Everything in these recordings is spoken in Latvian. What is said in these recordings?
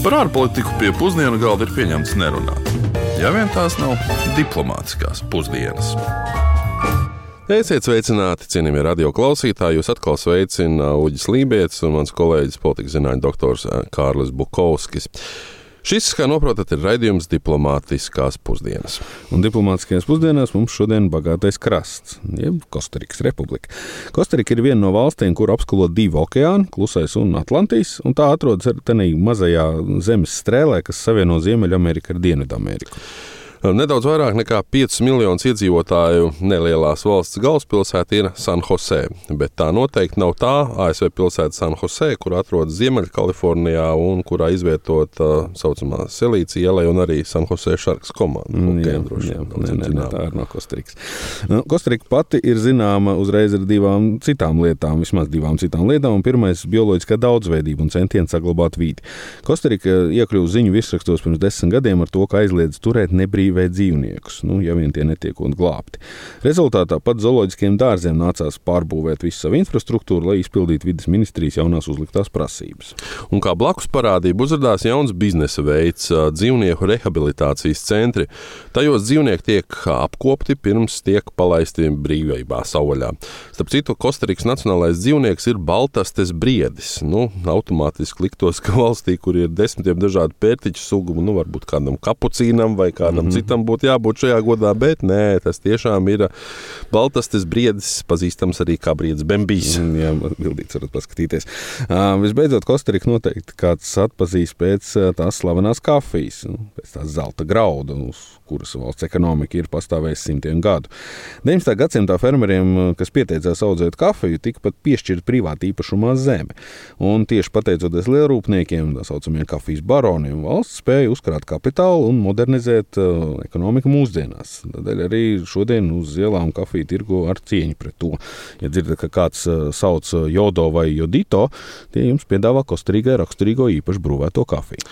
Par ārpolitiku pie pusdienu galda ir pieņemts nerunāt. Ja vien tās nav diplomātiskās pusdienas. Esiet sveicināti, cienījamie radio klausītāji. Jūs atkal sveicina Uģis Lībijams un mans kolēģis, politikas zinātņu doktors Kārlis Bukovskis. Šis, kā noprotat, ir raidījums diplomātiskās pusdienas. Un diplomātiskajās pusdienās mums šodien ir bagātais krasts, jeb Kostarikas republika. Kostarika ir viena no valstīm, kur apskalo divi okeāni, Klusais un Atlantijas, un tā atrodas arī mazajā zemes strēlē, kas savieno Ziemeļameriku ar Dienvidameriku. Nedaudz vairāk nekā 5 miljonus iedzīvotāju nelielās valsts galvaspilsēta ir San Jose, bet tā noteikti nav tā ASV pilsēta San Jose, kur atrodas Ziemeļkalifornijā un kurā izvietota tā saucamā Selīcija iela un arī San Jose Sharks komanda. Mm, jā, droši, jā, nē, nē, nē, tā ir no Kostarikas. Nu, Kostarika pati ir zināma uzreiz ar divām citām lietām, vismaz divām citām lietām. Pirmais ir bioloģiskā daudzveidība un centieni saglabāt vidi. Kostarika iekļuva ziņu virsrakstos pirms desmit gadiem ar to, ka aizliedz turēt nebrīvību dzīvēt dzīvniekus, nu, ja vien tie netiek glābti. Rezultātā pat zooloģiskiem dārziem nācās pārbūvēt visu savu infrastruktūru, lai izpildītu vidas ministrijas jaunās uzliktās prasības. Un kā blakus parādība uzrādās jauns biznesa veids - dzīvnieku rehabilitācijas centri. Tajos dzīvnieki tiek apkopti pirms tiek palaisti brīvībā savvaļā. Starp citu, Kostarikas nacionālais dzīvnieks ir baltastes briedis. Nu, automātiski liktos, ka valstī, kur ir desmitiem dažādu pērtiķu sugu, nu, varbūt kādam kapucīnam vai kādam mm -hmm citam būtu jābūt šajā godā, bet nē, tas tiešām ir Baltastes briedis, pazīstams arī kā briedis Bembijs. Mm, jā, bildīts varat paskatīties. Uh, visbeidzot, Kostarika noteikti kāds atpazīs pēc tās slavenās kafijas, nu, pēc tās zelta graudu, uz kuras valsts ekonomika ir pastāvējusi simtiem gadu. 19. gadsimtā fermeriem, kas pieteicās audzēt kafiju, tika pat piešķirta privāta īpašumā zeme. Un tieši pateicoties lielrūpniekiem, tā saucamiem kafijas baroniem, valsts spēja uzkrāt kapitālu un modernizēt ekonomika mūsdienās. Tādēļ arī šodien uz ielām kafiju tirgo ar cieņu pret to. Ja dzirdat, ka kāds eh, sauc eh, jodo vai jodito, tie jums piedāvā Kostarīgai raksturīgo īpaši brūvēto kafiju.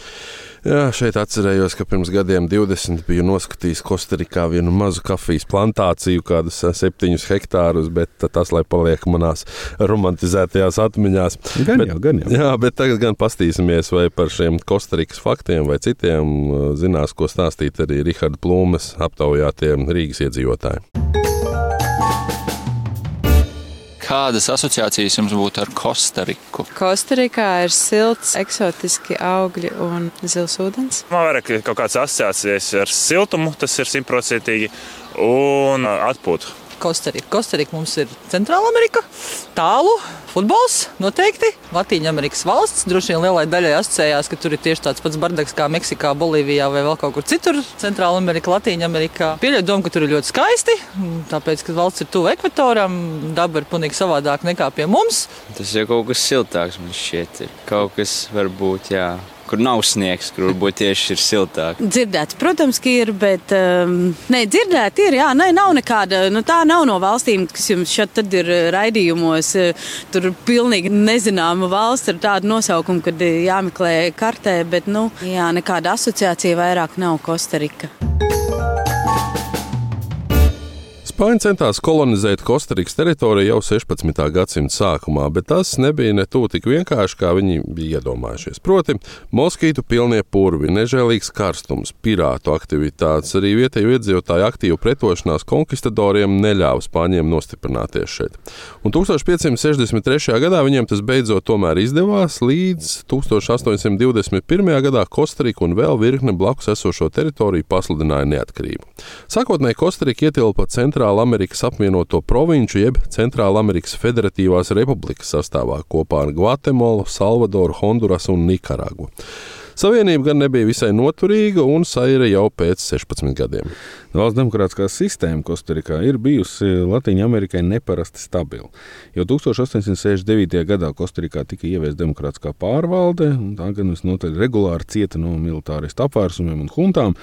Jā, šeit atcerējos, ka pirms gadiem 20 biju noskatījis Kostarikā vienu mazu kafijas plantāciju, kādus septiņus hektārus, bet tas, lai paliek manās romantizētajās atmiņās. Gan bet, jau, gan jau. Jā, bet tagad gan pastīsimies, vai par šiem Kostarikas faktiem vai citiem zinās, ko stāstīt arī Riharda Plūmes aptaujātiem Rīgas iedzīvotājiem. Kādas asociācijas jums būtu ar Kostariku? Kostarikā ir silts, eksotiski augļi un zils ūdens. Man vairāk kaut kādas asociācijas ar siltumu, tas ir simtprocentīgi, un atpūtu. Kostarika. Kostarika mums ir Centrāla Amerika, tālu, futbols noteikti. Latvijas Amerikas valsts droši vien lielai daļai asociējās, ka tur ir tieši tāds pats bardaks kā Meksikā, Bolīvijā vai vēl kaut kur citur. Centrāla Amerika, Latvijas Amerikā. Pieļauju domu, ka tur ir ļoti skaisti, tāpēc, ka valsts ir tuvu ekvatoram, daba ir pilnīgi savādāk nekā pie mums. Tas jau kaut kas siltāks man šķiet. Kaut kas varbūt, jā kur nav sniegs, kur varbūt tieši ir siltāk. Dzirdēts, protams, ka ir, bet um, nē, dzirdēt ir, jā, nē, nav nekāda, nu tā nav no valstīm, kas jums šeit ir uh, raidījumos, uh, tur pilnīgi nezināma valsts ar tādu nosaukumu, kad uh, jāmeklē kartē, bet, nu, jā, nekāda asociācija vairāk nav Kostarika. Spāņi centās kolonizēt Kostarikas teritoriju jau 16. gadsimta sākumā, bet tas nebija ne tuvu tik vienkārši, kā viņi bija iedomājušies. Proti, moskītu pilnie purvi, nežēlīgs karstums, pirātu aktivitātes, arī vietēju iedzīvotāju aktīvu pretošanās konkistadoriem neļāva spāņiem nostiprināties šeit. Un 1563. gadā viņiem tas beidzot tomēr izdevās, līdz 1821. gadā Kostarika un vēl virkne blakus esošo teritoriju pasludināja neatkarību. Sākotnēji Kostarika ietilpa centrālā Centrāla Amerikas apvienoto provinču jeb Centrāla Amerikas Federatīvās Republikas sastāvā kopā ar Gvatemolu, Salvadoru, Hondurasu un Nikaragu. Savienība gan nebija visai noturīga un saira jau pēc 16 gadiem. Valsts demokrātiskā sistēma Kostarikā ir bijusi Latvijai Amerikai neparasti stabila. Jau 1869. gadā Kostarikā tika ieviesta demokrātiskā pārvalde, un tā gan visnotaļ regulāri cieta no militāristu apvērsumiem un huntām.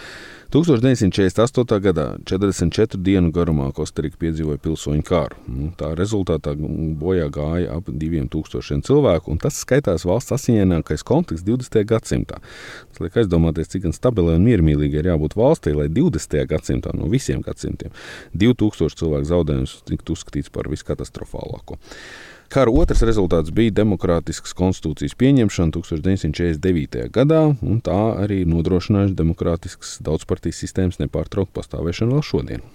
1948. gadā 44 dienu garumā Kostarika piedzīvoja pilsoņu karu. Nu, tā rezultātā bojā gāja ap 2000 cilvēku, un tas skaitās valsts asiņainākais konflikts 20. gadsimtā. Tas liek aizdomāties, cik stabilai un miermīlīgai ir jābūt valstī, lai 20. gadsimtā no visiem gadsimtiem 2000 cilvēku zaudējums tiktu uzskatīts par viskatastrofālāko. Kara otrs rezultāts bija demokrātiskas konstitūcijas pieņemšana 1949. gadā, un tā arī nodrošinājusi demokrātiskas daudzpartijas sistēmas nepārtrauktu pastāvēšanu vēl šodien.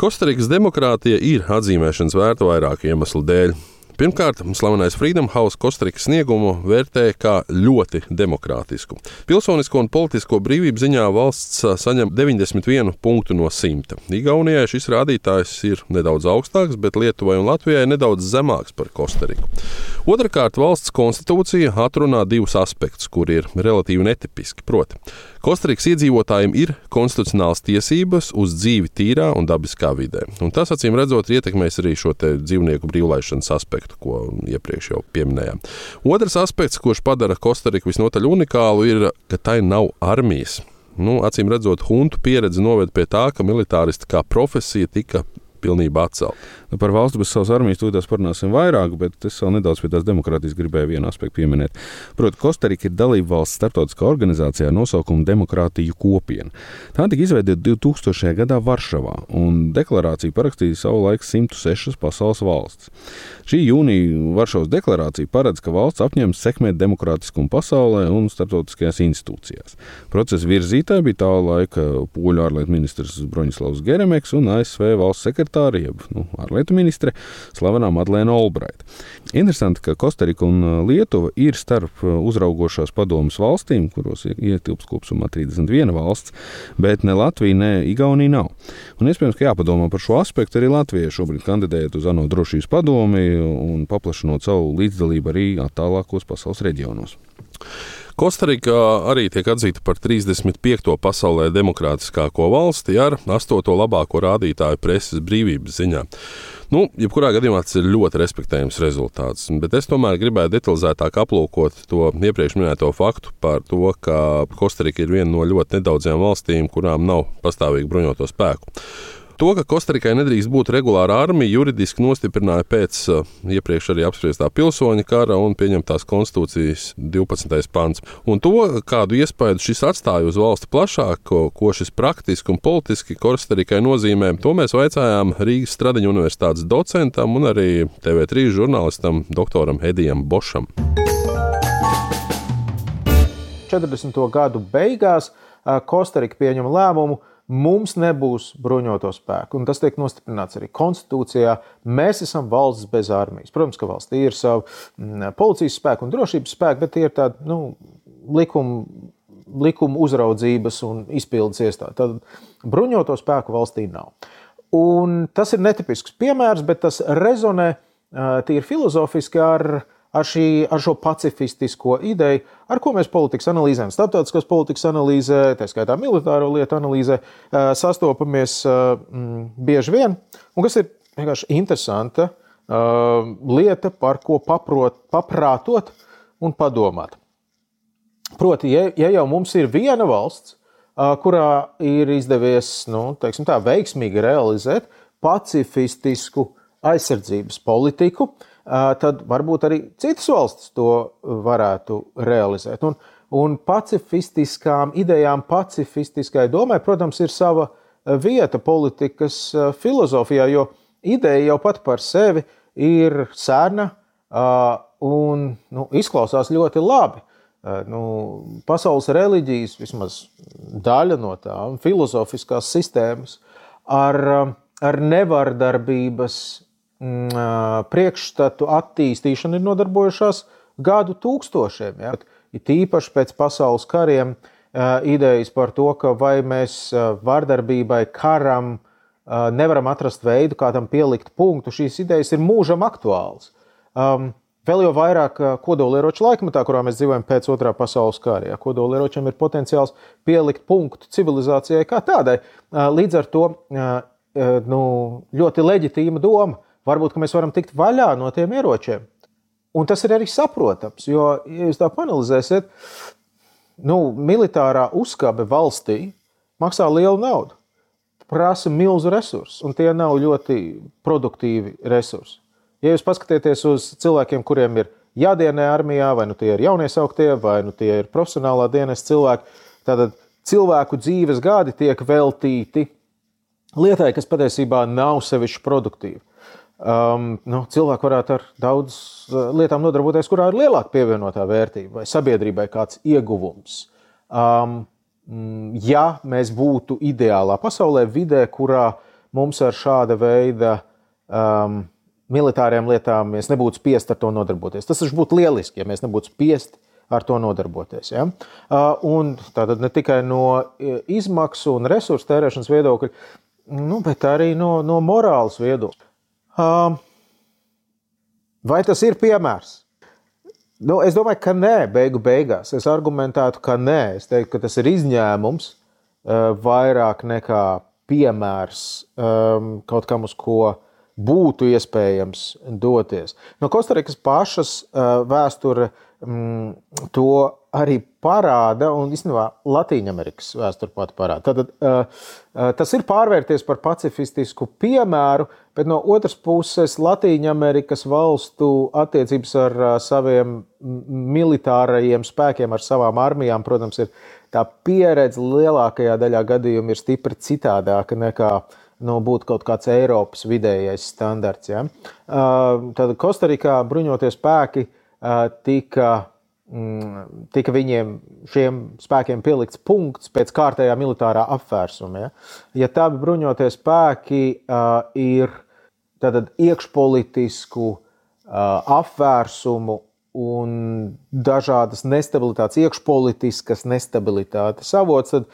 Kostarikas demokrātija ir atzīmēšanas vērta vairāku iemeslu dēļ. Pirmkārt, slavenais Freedom House Kostarikas sniegumu vērtē kā ļoti demokrātisku. Pilsonisko un politisko brīvību ziņā valsts saņem 91 punktu no 100. Igaunijai šis rādītājs ir nedaudz augstāks, bet Lietuvai un Latvijai nedaudz zemāks par Kostariku. Otrakārt, valsts konstitūcija atrunā divus aspektus, kuri ir relatīvi netipiski. Proti, Kostarikas iedzīvotājiem ir konstitucionāls tiesības uz dzīvi tīrā un dabiskā vidē. Un tas, acīm redzot, ietekmēs arī šo dzīvnieku brīvlaišanas aspektu aspektu, ko iepriekš jau pieminējām. Otrs aspekts, kurš padara Kostariku visnotaļ unikālu, ir, ka tai nav armijas. Nu, acīm redzot, huntu pieredze noved pie tā, ka militāristi kā profesija tika pilnībā atcelt. Nu, par valsti bez savas armijas tūlīt parunāsim vairāk, bet es vēl nedaudz pie tās demokrātijas gribēju vienu aspektu pieminēt. Proti, Kostarika ir dalība valsts starptautiskā organizācijā ar nosaukumu Demokrātiju kopiena. Tā tika izveidota 2000. gadā Varšavā, un deklarāciju parakstīja savulaik 106 pasaules valsts. Šī jūnija Varšavas deklarācija paredz, ka valsts apņemas sekmēt demokrātiskumu pasaulē un starptautiskajās institūcijās. Procesa virzītāji bija tā laika poļu ārlietu ministrs Broņislavs Geremeks un ASV valsts sekretārs sekretāre, jeb nu, ārlietu ministre, slavenā Madlēna Olbraita. Interesanti, ka Kostarika un uh, Lietuva ir starp uh, uzraugošās padomus valstīm, kuros ietilps kopumā 31 valsts, bet ne Latvija, ne Igaunija nav. Un iespējams, ka jāpadomā par šo aspektu arī Latvijai šobrīd kandidējot uz ANO drošības padomi un paplašinot savu līdzdalību arī attālākos pasaules reģionos. Kostarika arī tiek atzīta par 35. pasaulē demokrātiskāko valsti ar 8. labāko rādītāju preses brīvības ziņā. Nu, jebkurā gadījumā tas ir ļoti respektējams rezultāts, bet es tomēr gribēju detalizētāk aplūkot to iepriekš minēto faktu par to, ka Kostarika ir viena no ļoti nedaudzajām valstīm, kurām nav pastāvīgu bruņoto spēku. To, ka Kostarikai nedrīkst būt regulāra armija, juridiski nostiprināja pēc uh, iepriekš arī apspriestā pilsoņa kara un pieņemtās konstitūcijas 12. pants. Un to, kādu iespēju šis atstāja uz valsti plašāk, ko, šis praktiski un politiski Kostarikai nozīmē, to mēs vaicājām Rīgas Stradiņu universitātes docentam un arī TV3 žurnālistam doktoram Edijam Bošam. 40. gadu beigās uh, Kostarika pieņem lēmumu mums nebūs bruņoto spēku. Un tas tiek nostiprināts arī konstitūcijā. Mēs esam valsts bez armijas. Protams, ka valstī ir savi mm, policijas spēki un drošības spēki, bet tie ir tādi nu, likumi. Likuma uzraudzības un izpildes iestāde. Tad bruņoto spēku valstī nav. Un tas ir netipisks piemērs, bet tas rezonē tīri filozofiski ar ar, šī, ar šo pacifistisko ideju, ar ko mēs politikas analīzēm, starptautiskās politikas analīzē, tā skaitā militāro lietu analīzē, sastopamies bieži vien, un kas ir vienkārši interesanta lieta, par ko paprot, paprātot un padomāt. Proti, ja, ja jau mums ir viena valsts, kurā ir izdevies nu, tā, veiksmīgi realizēt pacifistisku aizsardzības politiku, uh, tad varbūt arī citas valstis to varētu realizēt. Un, un pacifistiskām idejām, pacifistiskai domai, protams, ir sava vieta politikas filozofijā, jo ideja jau pat par sevi ir sena un nu, izklausās ļoti labi. Nu, pasaules reliģijas, vismaz daļa no tām, filozofiskās sistēmas, ar, ar nevardarbības priekšstatu attīstīšanu ir nodarbojušās gadu tūkstošiem. Ja? Ir tīpaši pēc pasaules kariem idejas par to, ka vai mēs vardarbībai, karam nevaram atrast veidu, kā tam pielikt punktu. Šīs idejas ir mūžam aktuālas. Um, Vēl jau vairāk kodolieroču laikmetā, kurā mēs dzīvojam pēc otrā pasaules kara. Ja, kodolieročiem ir potenciāls pielikt punktu civilizācijai kā tādai. Līdz ar to nu, ļoti leģitīma doma varbūt mēs varam tikt vaļā no tiem ieročiem. Un tas ir arī saprotams, jo, ja jūs tā panelizēsiet, nu, militārā uzskabe valstī maksā lielu naudu, prasa milzu resursus, un tie nav ļoti produktīvi resursi. Ja jūs paskatieties uz cilvēkiem, kuriem ir jādienē armijā, vai nu tie ir jauniesauktie, vai nu tie ir profesionālā dienas cilvēki, tad cilvēku dzīves gadi tiek veltīti lietai, kas patiesībā nav sevišķi produktīva. Um, nu, cilvēki varētu ar daudz lietām nodarboties, kurā ir lielāka pievienotā vērtība vai sabiedrībai kāds ieguvums. Um, ja mēs būtu ideālā pasaulē, vidē, kurā mums ar šāda veida um, militāriem lietām mēs nebūtu spiest ar to nodarboties. Tas būtu lieliski, ja mēs nebūtu spiest ar to nodarboties. Ja? Un tātad ne tikai no izmaksu un resursu tērēšanas viedokļa, nu, bet arī no, no morāles viedokļa. Vai tas ir piemērs? Nu, es domāju, ka nē, beigu beigās. Es argumentētu, ka nē. Es teiktu, ka tas ir izņēmums vairāk nekā piemērs kaut kam, uz ko būtu iespējams doties. No Kostarikas pašas vēsture mm, to arī parāda, un īstenībā Latvijas vēsture pat parāda. Tad, uh, tas ir pārvērties par pacifistisku piemēru, bet no otras puses Latvijas valstu attiecības ar uh, saviem militārajiem spēkiem, ar savām armijām, protams, ir tā pieredze lielākajā daļā gadījumu ir stipri citādāka nekā nu, būtu kaut kāds Eiropas vidējais standarts. Ja? Tad Kostarikā bruņoties spēki tika, mm, tika viņiem šiem spēkiem pielikts punkts pēc kārtējā militārā apvērsuma. Ja, ja tādi bruņotie spēki ir tātad, iekšpolitisku apvērsumu un dažādas nestabilitātes, iekšpolitiskas nestabilitātes avots, tad,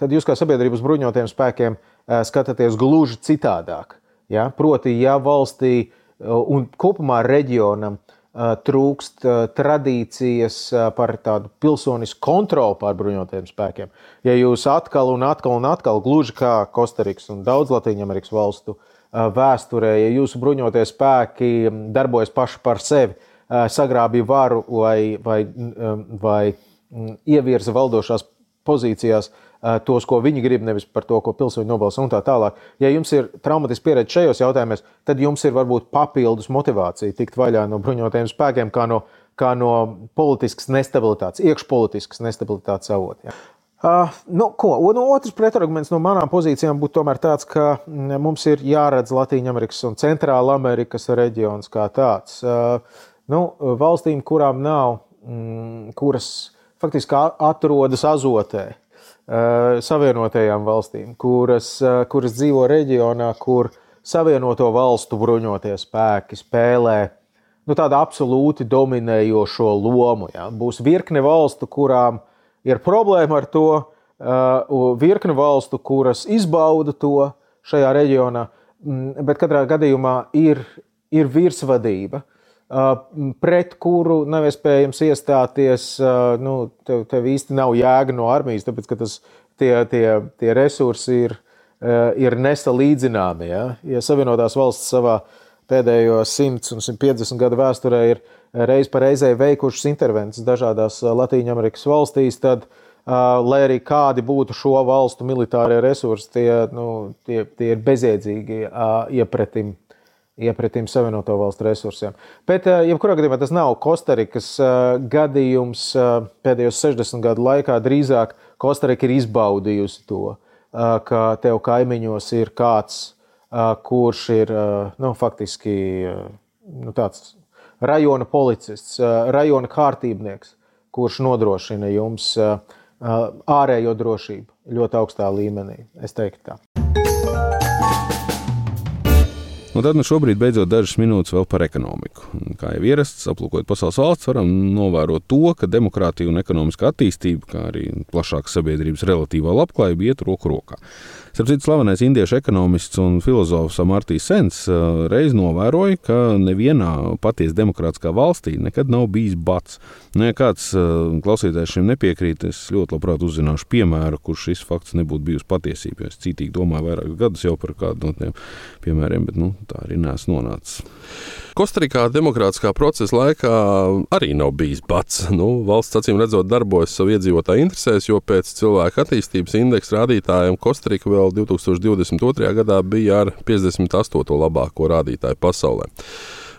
tad jūs kā sabiedrības bruņotajiem spēkiem skatāties gluži citādāk. Ja? Proti, ja valstī un kopumā reģionam trūkst tradīcijas par tādu pilsonisku kontroli pār bruņotajiem spēkiem. Ja jūs atkal un atkal un atkal, gluži kā Kostarikas un daudz Latvijas valstu vēsturē, ja jūsu bruņotie spēki darbojas paši par sevi, sagrābja varu vai, vai, vai ievirza valdošās pozīcijās, tos, ko viņi grib, nevis par to, ko pilsoņi nobalso un tā tālāk. Ja jums ir traumatiska pieredze šajos jautājumos, tad jums ir varbūt papildus motivācija tikt vaļā no bruņotajiem spēkiem, kā no, kā no politiskas nestabilitātes, iekšpolitiskas nestabilitātes avota. Ja. Uh, nu, ko, no otrs pretarguments no manām pozīcijām būtu tāds, ka mums ir jāredz Latvijas un Centrāla Amerikas reģions kā tāds. Uh, nu, valstīm, kurām nav, mm, kuras faktiski atrodas azotē, Eh, savienotajām valstīm, kuras, eh, kuras dzīvo reģionā, kur Savienoto valstu bruņotie spēki spēlē nu, tādu absolūti dominējošo lomu. Ja. Būs virkne valstu, kurām ir problēma ar to, eh, virkne valstu, kuras izbauda to šajā reģionā, mm, bet katrā gadījumā ir, ir virsvadība pret kuru nav iespējams iestāties. Nu, tev, tev īsti nav jēga no armijas, tāpēc ka tas, tie, tie, tie resursi ir, ir nesalīdzināmi. Ja? ja Savienotās valsts savā pēdējo 100 un 150 gadu vēsturē ir reiz pa reizē veikušas intervences dažādās Latvijas valstīs, tad, lai arī kādi būtu šo valstu militārie resursi, tie, nu, tie, tie ir bezjēdzīgi iepratim iepratīm Savienoto Valstu resursiem. Bet, eh, jebkurā gadījumā, tas nav Kostarikas eh, gadījums eh, pēdējos 60 gadu laikā. Drīzāk Kostarika ir izbaudījusi to, ka tev kaimiņos ir kāds, kurš ir nu, faktiski nu, tāds rajona policists, rajona kārtībnieks, kurš nodrošina jums ārējo drošību ļoti augstā līmenī. Es teiktu tā. Un tad nu šobrīd beidzot dažas minūtes vēl par ekonomiku. Kā jau ierasts, aplūkojot pasaules valsts, varam novērot to, ka demokrātija un ekonomiskā attīstība, kā arī plašāka sabiedrības relatīvā labklājība iet roku rokā. Starp citu, slavenais indiešu ekonomists un filozofs Amartīs Sens reiz novēroja, ka nevienā patiesi demokrātiskā valstī nekad nav bijis bats. Nu, ja kāds klausītājs šim nepiekrīt, es ļoti labprāt uzzināšu piemēru, kurš šis fakts nebūtu bijusi patiesība. Es cītīgi domāju vairākus gadus jau par kādu no tiem piemēriem, bet nu, tā arī nesmu nonācis. Kostrikā demokrātiskā procesa laikā arī nav bijis pats. Nu, valsts acīm redzot, darbojas savu iedzīvotāju interesēs, jo pēc cilvēka attīstības indeksa rādītājiem Kostrika vēl 2022. gadā bija ar 58. labāko rādītāju pasaulē.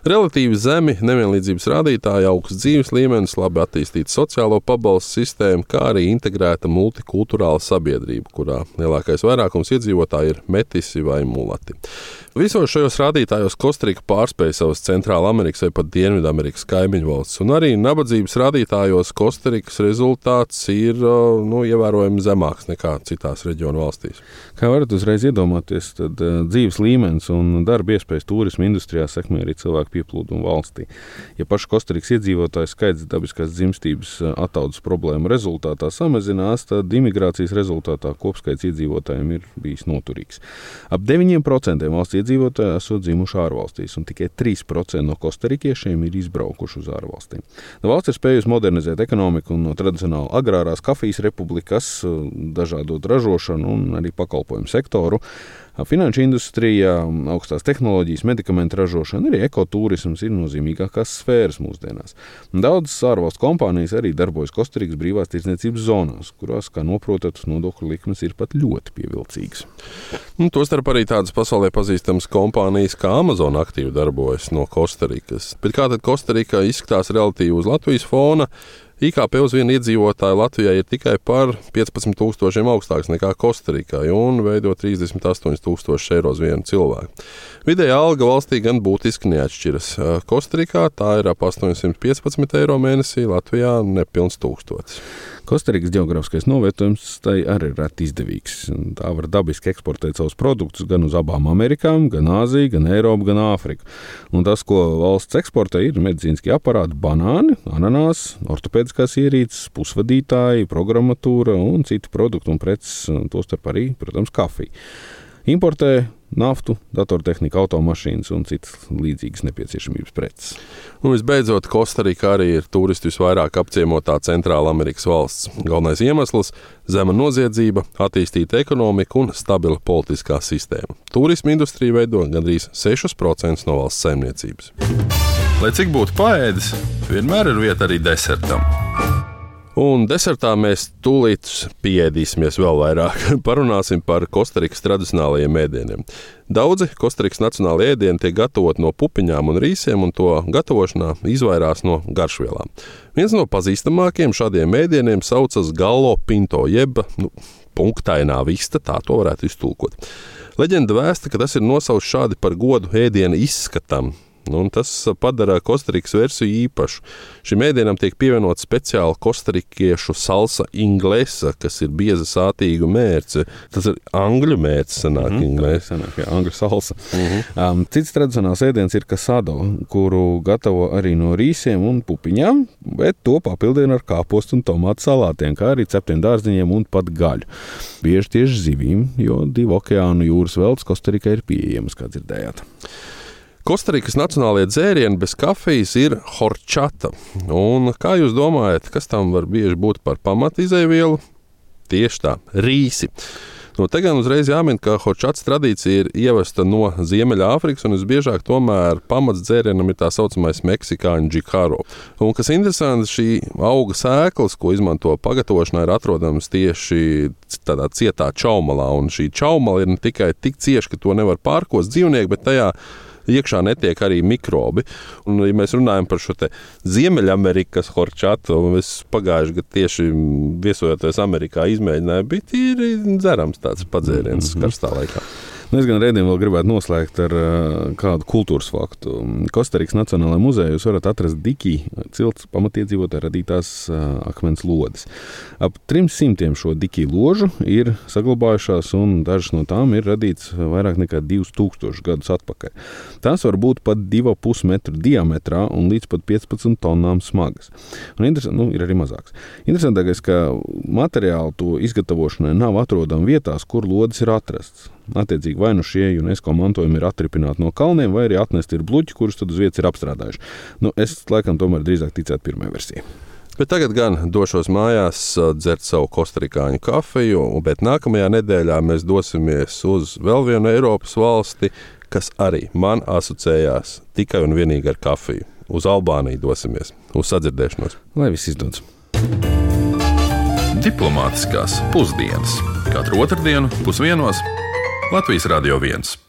Relatīvi zemi nevienlīdzības rādītāji, augsts dzīves līmenis, labi attīstīta sociālo pabalstu sistēma, kā arī integrēta multikulturāla sabiedrība, kurā lielākais vairākums iedzīvotāji ir metisi vai mulati. Visos šajos rādītājos Kostarika pārspēja savas Centrāla Amerikas vai pat Dienvidamerikas kaimiņu valsts, un arī nabadzības rādītājos Kostarikas rezultāts ir nu, ievērojami zemāks nekā citās reģionu valstīs. Kā varat uzreiz iedomāties, tad uh, dzīves līmenis un darba iespējas turisma industrijā sekmē arī cilvēku pieplūdumu valstī. Ja pašu Kostarikas iedzīvotāju skaits dabiskās dzimstības attaudas problēmu rezultātā samazinās, tad imigrācijas rezultātā kopskaits iedzīvotājiem ir bijis noturīgs. Ap 9% valsts iedzīvotāji esot dzimuši ārvalstīs, un tikai 3% no kostarikiešiem ir izbraukuši uz ārvalstīm. No valsts ir spējusi modernizēt ekonomiku un no tradicionāli agrārās kafijas republikas, dažādot ražošanu un arī pakalpojumu sektoru Finanšu industrijā, augstās tehnoloģijas, medikamentu ražošana, arī ekotūrisms ir nozīmīgākās sfēras mūsdienās. Daudzas ārvalstu kompānijas arī darbojas Kostarikas brīvās tirdzniecības zonās, kurās, kā noprotat, nodokļu likmes ir pat ļoti pievilcīgas. Nu, Tostarp arī tādas pasaulē pazīstamas kompānijas kā Amazon aktīvi darbojas no Kostarikas. Bet kā tad Kostarika izskatās relatīvi uz Latvijas fona? IKP uz vienu iedzīvotāju Latvijā ir tikai par 15,000 augstāks nekā Kostarikai un veido 38,000 eiro uz vienu cilvēku. Vidējā alga valstī gan būtiski neatšķiras. Kostarikā tā ir ap 815 eiro mēnesī, Latvijā nepilns tūkstotis. Kostarikas geogrāfiskais novietojums tai arī ir reti izdevīgs. Tā var dabiski eksportēt savus produktus gan uz abām Amerikām, gan Āziju, gan Eiropu, gan Āfriku. Un tas, ko valsts eksportē, ir medicīniskie aparāti, banāni, ananās, ortopēdiskās ierīces, pusvadītāji, programmatūra un citi produkti un preces, tostarp arī, protams, kafija. Importē naftu, datortehniku, automašīnas un citas līdzīgas nepieciešamības preces. Un visbeidzot, Kostarika arī ir turistu visvairāk apciemotā Centrāla Amerikas valsts. Galvenais iemesls - zema noziedzība, attīstīta ekonomika un stabila politiskā sistēma. Turisma industrija veido gandrīz 6% no valsts saimniecības. Lai cik būtu paēdis, vienmēr ir vieta arī desertam. Un desertā mēs tūlīt pieēdīsimies vēl vairāk. Parunāsim par Kostarikas tradicionālajiem ēdieniem. Daudzi Kostarikas nacionālajie ēdieni tiek gatavoti no pupiņām un rīsiem, un to gatavošanā izvairās no garšvielām. Viens no pazīstamākajiem šādiem ēdieniem saucas galo pinto, jeb nu, punktainā vista, tā to varētu iztulkot. Leģenda vēsta, ka tas ir nosaucts šādi par godu ēdienu izskatam, Nu, tas padara Kostarikas versiju īpašu. Šim ēdienam tiek pievienot speciāli kostarikiešu salsa inglesa, kas ir bieza sātīgu mērce. Tas ir angļu mērce, sanāk, mm -hmm, inglesa. Sanāk, jā, angļu salsa. Mm -hmm. um, cits tradicionāls ēdiens ir kasado, kuru gatavo arī no rīsiem un pupiņām, bet to papildina ar kāpostu un tomātu salātiem, kā arī ceptiem dārziņiem un pat gaļu. Bieži tieši zivīm, jo divu okeānu jūras veltes Kostarikai ir pieejamas, kā dzirdējāt. Kostarikas nacionālajie dzērieni bez kafijas ir horčata. Un kā jūs domājat, kas tam var bieži būt par pamatizēvielu? Tieši tā, rīsi. No te gan uzreiz jāmin, ka horčats tradīcija ir ievesta no Ziemeļāfrikas, un visbiežāk tomēr pamats dzērienam ir tā saucamais meksikāņu džikaro. Un kas interesanti, šī auga sēklas, ko izmanto pagatavošanā, ir atrodams tieši tādā cietā čaumalā, un šī čaumala ir ne tikai tik cieša, ka to nevar pārkost dzīvnieki, bet tajā iekšā netiek arī mikrobi. Un, ja mēs runājam par šo Ziemeļamerikas horčatu, es pagājušajā gadā tieši viesojoties Amerikā izmēģināju, bija tīri dzerams tāds padzēriens mm -hmm. karstā laikā. Nu, es gan redzējumu vēl gribētu noslēgt ar uh, kādu kultūras faktu. Kostarikas Nacionālajā muzejā jūs varat atrast Diki cilts pamatiedzīvotāju radītās uh, akmens lodes. Ap 300 šo Diki ložu ir saglabājušās, un dažas no tām ir radītas vairāk nekā 2000 gadus atpakaļ. Tās var būt pat 2,5 metru diametrā un līdz pat 15 tonnām smagas. Un nu, ir arī mazāks. Interesantākais, ka materiāli to izgatavošanai nav atrodami vietās, kur lodes ir atrastas. Attiecīgi, vai nu šie UNESCO mantojumi ir atripināti no kalniem, vai arī atnesti ir bluķi, kurus tad uz vietas ir apstrādājuši. Nu, es laikam tomēr drīzāk ticētu pirmajai versijai. Bet tagad gan došos mājās, dzert savu kostrikāņu kafiju, bet nākamajā nedēļā mēs dosimies uz vēl vienu Eiropas valsti, kas arī man asociējās tikai un vienīgi ar kafiju. Uz Albāniju dosimies, uz sadzirdēšanos. Lai viss izdodas! Diplomātiskās pusdienas katru otrdienu pusdienos Latvijas Radio 1.